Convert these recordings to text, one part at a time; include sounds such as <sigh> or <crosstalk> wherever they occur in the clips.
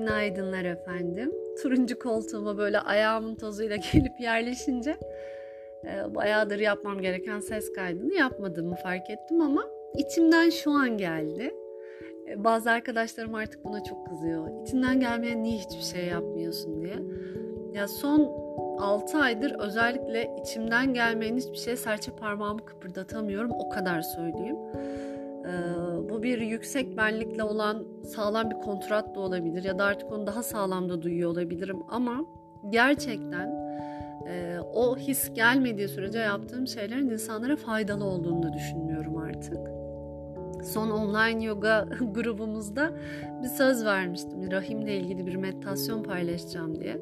Günaydınlar efendim. Turuncu koltuğuma böyle ayağımın tozuyla <laughs> gelip yerleşince e, bayağıdır yapmam gereken ses kaydını yapmadığımı fark ettim ama içimden şu an geldi. E, bazı arkadaşlarım artık buna çok kızıyor. İçinden gelmeyen niye hiçbir şey yapmıyorsun diye. Ya son 6 aydır özellikle içimden gelmeyen hiçbir şey serçe parmağımı kıpırdatamıyorum. O kadar söyleyeyim. Ee, bu bir yüksek benlikle olan sağlam bir kontrat da olabilir ya da artık onu daha sağlam da duyuyor olabilirim ama gerçekten e, o his gelmediği sürece yaptığım şeylerin insanlara faydalı olduğunu da düşünmüyorum artık. Son online yoga <laughs> grubumuzda bir söz vermiştim. Rahimle ilgili bir meditasyon paylaşacağım diye.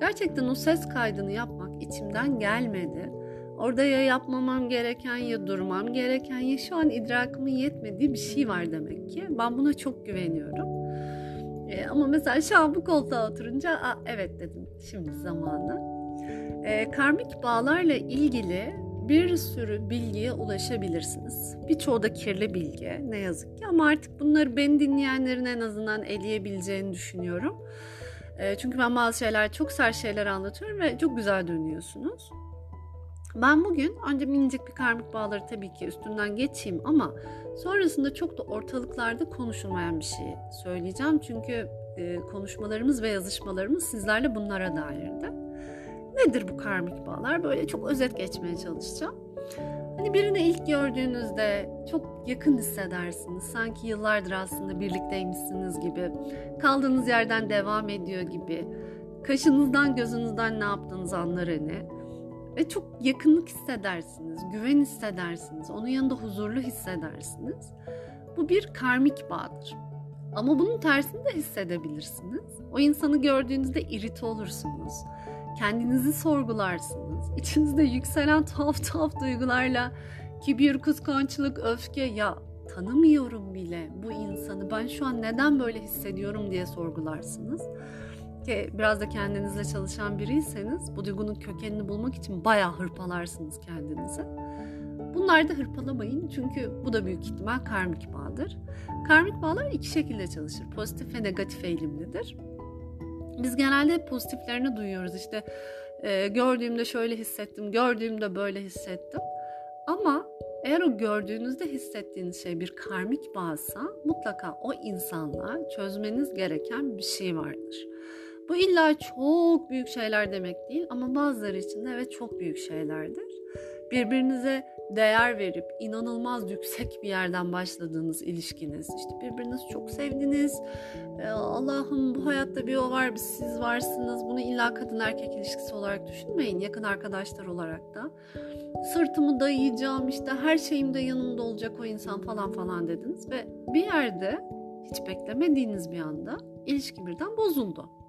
Gerçekten o ses kaydını yapmak içimden gelmedi Orada ya yapmamam gereken ya durmam gereken ya şu an idrakımın yetmediği bir şey var demek ki. Ben buna çok güveniyorum. Ee, ama mesela şu an bu koltuğa oturunca Aa, evet dedim şimdi zamanı. Ee, karmik bağlarla ilgili bir sürü bilgiye ulaşabilirsiniz. Birçoğu da kirli bilgi ne yazık ki ama artık bunları beni dinleyenlerin en azından eleyebileceğini düşünüyorum. Ee, çünkü ben bazı şeyler çok sert şeyler anlatıyorum ve çok güzel dönüyorsunuz. Ben bugün önce minicik bir karmik bağları tabii ki üstünden geçeyim ama sonrasında çok da ortalıklarda konuşulmayan bir şey söyleyeceğim. Çünkü e, konuşmalarımız ve yazışmalarımız sizlerle bunlara dairdi. Nedir bu karmik bağlar? Böyle çok özet geçmeye çalışacağım. Hani birini ilk gördüğünüzde çok yakın hissedersiniz. Sanki yıllardır aslında birlikteymişsiniz gibi. Kaldığınız yerden devam ediyor gibi. Kaşınızdan gözünüzden ne yaptığınızı anlar hani ve çok yakınlık hissedersiniz, güven hissedersiniz, onun yanında huzurlu hissedersiniz. Bu bir karmik bağdır. Ama bunun tersini de hissedebilirsiniz. O insanı gördüğünüzde irite olursunuz. Kendinizi sorgularsınız. <laughs> İçinizde yükselen tuhaf tuhaf duygularla kibir, kıskançlık, öfke ya tanımıyorum bile bu insanı. Ben şu an neden böyle hissediyorum diye sorgularsınız ki biraz da kendinizle çalışan biriyseniz bu duygunun kökenini bulmak için bayağı hırpalarsınız kendinizi. Bunlar da hırpalamayın çünkü bu da büyük ihtimal karmik bağdır. Karmik bağlar iki şekilde çalışır. Pozitif ve negatif eğilimlidir. Biz genelde pozitiflerini duyuyoruz. İşte e, gördüğümde şöyle hissettim, gördüğümde böyle hissettim. Ama eğer o gördüğünüzde hissettiğiniz şey bir karmik bağsa mutlaka o insanla çözmeniz gereken bir şey vardır. Bu illa çok büyük şeyler demek değil ama bazıları için de evet çok büyük şeylerdir. Birbirinize değer verip inanılmaz yüksek bir yerden başladığınız ilişkiniz, işte birbirinizi çok sevdiniz, ee, Allah'ım bu hayatta bir o var, bir siz varsınız. Bunu illa kadın erkek ilişkisi olarak düşünmeyin, yakın arkadaşlar olarak da. Sırtımı dayayacağım, işte her şeyim de yanımda olacak o insan falan falan dediniz ve bir yerde hiç beklemediğiniz bir anda ilişki birden bozuldu.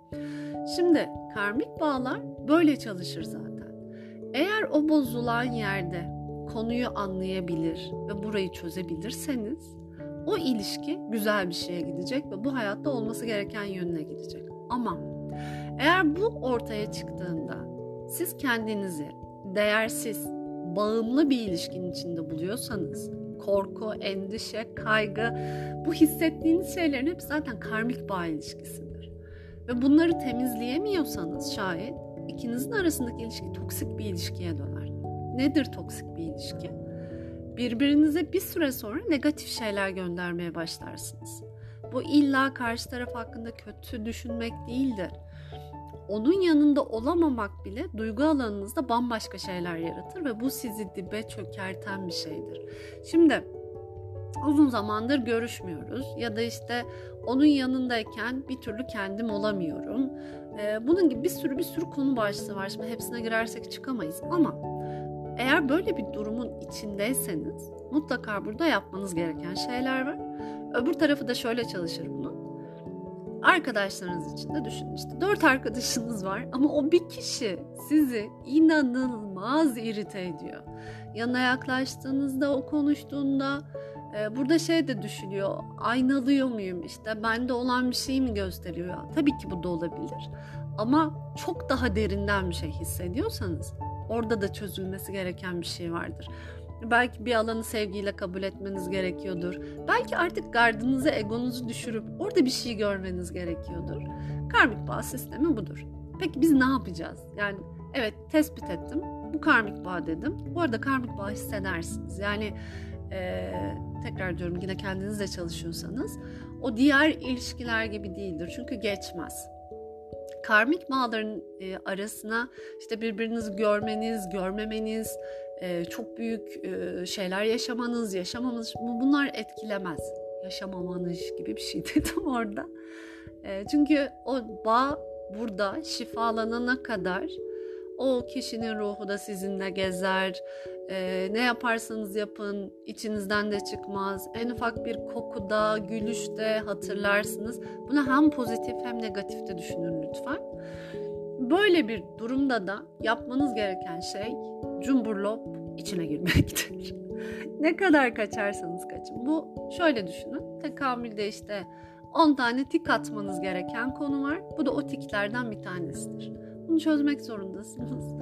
Şimdi karmik bağlar böyle çalışır zaten. Eğer o bozulan yerde konuyu anlayabilir ve burayı çözebilirseniz o ilişki güzel bir şeye gidecek ve bu hayatta olması gereken yönüne gidecek. Ama eğer bu ortaya çıktığında siz kendinizi değersiz, bağımlı bir ilişkinin içinde buluyorsanız korku, endişe, kaygı bu hissettiğiniz şeylerin hep zaten karmik bağ ilişkisidir ve bunları temizleyemiyorsanız şayet ikinizin arasındaki ilişki toksik bir ilişkiye döner. Nedir toksik bir ilişki? Birbirinize bir süre sonra negatif şeyler göndermeye başlarsınız. Bu illa karşı taraf hakkında kötü düşünmek değildir. Onun yanında olamamak bile duygu alanınızda bambaşka şeyler yaratır ve bu sizi dibe çökerten bir şeydir. Şimdi uzun zamandır görüşmüyoruz ya da işte onun yanındayken bir türlü kendim olamıyorum. Ee, bunun gibi bir sürü bir sürü konu başlığı var. Şimdi hepsine girersek çıkamayız ama eğer böyle bir durumun içindeyseniz mutlaka burada yapmanız gereken şeyler var. Öbür tarafı da şöyle çalışır bunun. Arkadaşlarınız için de düşünün işte dört arkadaşınız var ama o bir kişi sizi inanılmaz irite ediyor. Yanına yaklaştığınızda o konuştuğunda burada şey de düşünüyor, aynalıyor muyum işte bende olan bir şey mi gösteriyor? Tabii ki bu da olabilir ama çok daha derinden bir şey hissediyorsanız orada da çözülmesi gereken bir şey vardır. Belki bir alanı sevgiyle kabul etmeniz gerekiyordur. Belki artık gardınızı, egonuzu düşürüp orada bir şey görmeniz gerekiyordur. Karmik bağ sistemi budur. Peki biz ne yapacağız? Yani evet tespit ettim. Bu karmik bağ dedim. Bu arada karmik bağ hissedersiniz. Yani e, tekrar diyorum yine kendinizle çalışıyorsanız o diğer ilişkiler gibi değildir. Çünkü geçmez karmik bağların e, arasına işte birbirinizi görmeniz, görmemeniz, e, çok büyük e, şeyler yaşamanız, yaşamamanız bunlar etkilemez. Yaşamamanız gibi bir şey <laughs> dedim orada. E, çünkü o bağ burada şifalanana kadar o kişinin ruhu da sizinle gezer. Ee, ne yaparsanız yapın içinizden de çıkmaz. En ufak bir kokuda, gülüşte hatırlarsınız. Bunu hem pozitif hem negatif de düşünün lütfen. Böyle bir durumda da yapmanız gereken şey cumburlop içine girmektir. <laughs> ne kadar kaçarsanız kaçın. Bu şöyle düşünün. Tekamülde işte 10 tane tik atmanız gereken konu var. Bu da o tiklerden bir tanesidir. Bunu çözmek zorundasınız.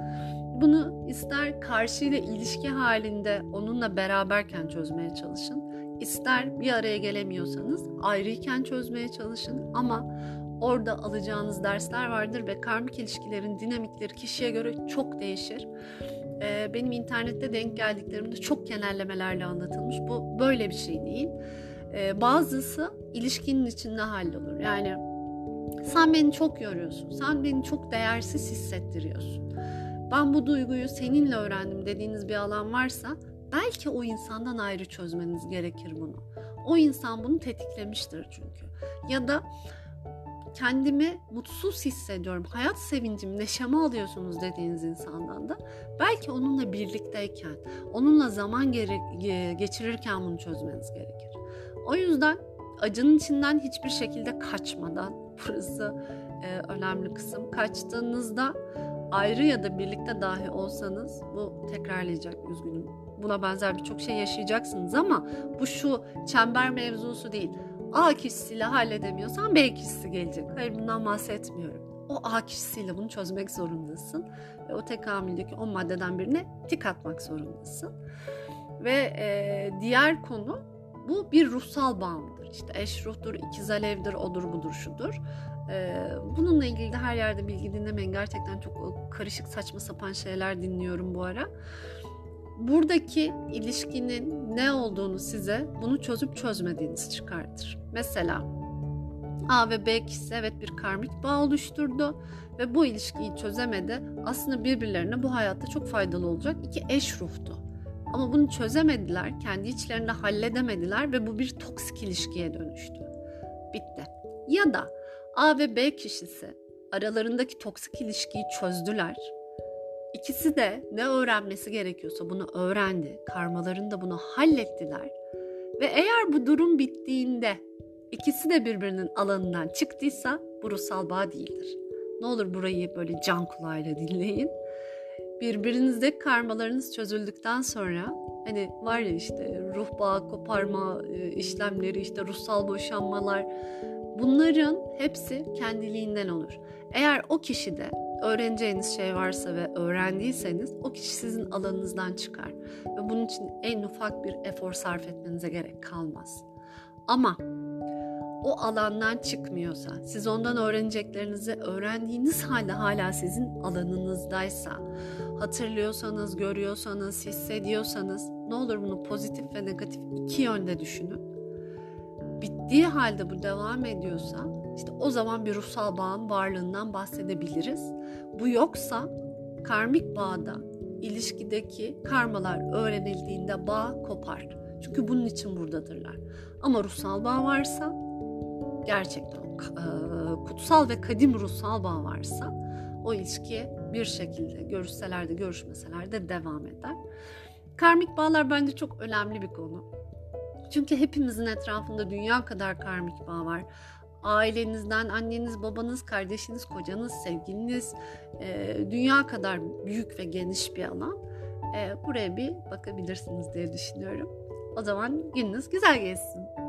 Bunu ister karşıyla ilişki halinde onunla beraberken çözmeye çalışın. İster bir araya gelemiyorsanız ayrıyken çözmeye çalışın ama orada alacağınız dersler vardır ve karmik ilişkilerin dinamikleri kişiye göre çok değişir. Ee, benim internette denk geldiklerimde çok genellemelerle anlatılmış. Bu böyle bir şey değil. Ee, bazısı ilişkinin içinde hallolur. Yani sen beni çok yoruyorsun, sen beni çok değersiz hissettiriyorsun. Ben bu duyguyu seninle öğrendim dediğiniz bir alan varsa belki o insandan ayrı çözmeniz gerekir bunu. O insan bunu tetiklemiştir çünkü. Ya da kendimi mutsuz hissediyorum, hayat sevincim, neşemi alıyorsunuz dediğiniz insandan da belki onunla birlikteyken, onunla zaman geçirirken bunu çözmeniz gerekir. O yüzden acının içinden hiçbir şekilde kaçmadan, burası e, önemli kısım, kaçtığınızda ayrı ya da birlikte dahi olsanız bu tekrarlayacak üzgünüm. Buna benzer birçok şey yaşayacaksınız ama bu şu çember mevzusu değil A kişisiyle halledemiyorsan B kişisi gelecek. Hayır bundan bahsetmiyorum. O A kişisiyle bunu çözmek zorundasın. Ve o tekamüldeki o maddeden birine tik atmak zorundasın. Ve e, diğer konu bu bir ruhsal bağımdır. İşte eş ruhtur, ikiz alevdir, odur budur şudur. Ee, bununla ilgili de her yerde bilgi dinlemeyin. Gerçekten çok karışık saçma sapan şeyler dinliyorum bu ara buradaki ilişkinin ne olduğunu size bunu çözüp çözmediğiniz çıkartır. Mesela A ve B kişisi evet bir karmik bağ oluşturdu ve bu ilişkiyi çözemedi. Aslında birbirlerine bu hayatta çok faydalı olacak iki eş ruhtu. Ama bunu çözemediler, kendi içlerinde halledemediler ve bu bir toksik ilişkiye dönüştü. Bitti. Ya da A ve B kişisi aralarındaki toksik ilişkiyi çözdüler İkisi de ne öğrenmesi gerekiyorsa bunu öğrendi. Karmalarını da bunu hallettiler. Ve eğer bu durum bittiğinde ikisi de birbirinin alanından çıktıysa bu ruhsal bağ değildir. Ne olur burayı böyle can kulağıyla dinleyin. Birbirinizdeki karmalarınız çözüldükten sonra hani var ya işte ruh bağı koparma e, işlemleri işte ruhsal boşanmalar bunların hepsi kendiliğinden olur. Eğer o kişi de öğreneceğiniz şey varsa ve öğrendiyseniz o kişi sizin alanınızdan çıkar. Ve bunun için en ufak bir efor sarf etmenize gerek kalmaz. Ama o alandan çıkmıyorsa, siz ondan öğreneceklerinizi öğrendiğiniz halde hala sizin alanınızdaysa, hatırlıyorsanız, görüyorsanız, hissediyorsanız ne olur bunu pozitif ve negatif iki yönde düşünün. Bittiği halde bu devam ediyorsa işte o zaman bir ruhsal bağın varlığından bahsedebiliriz. Bu yoksa karmik bağda ilişkideki karmalar öğrenildiğinde bağ kopar. Çünkü bunun için buradadırlar. Ama ruhsal bağ varsa gerçekten e, kutsal ve kadim ruhsal bağ varsa o ilişki bir şekilde görüşseler de görüşmeseler de devam eder. Karmik bağlar bence çok önemli bir konu. Çünkü hepimizin etrafında dünya kadar karmik bağ var ailenizden anneniz, babanız, kardeşiniz, kocanız, sevgiliniz e, dünya kadar büyük ve geniş bir alan. E, buraya bir bakabilirsiniz diye düşünüyorum. O zaman gününüz güzel geçsin.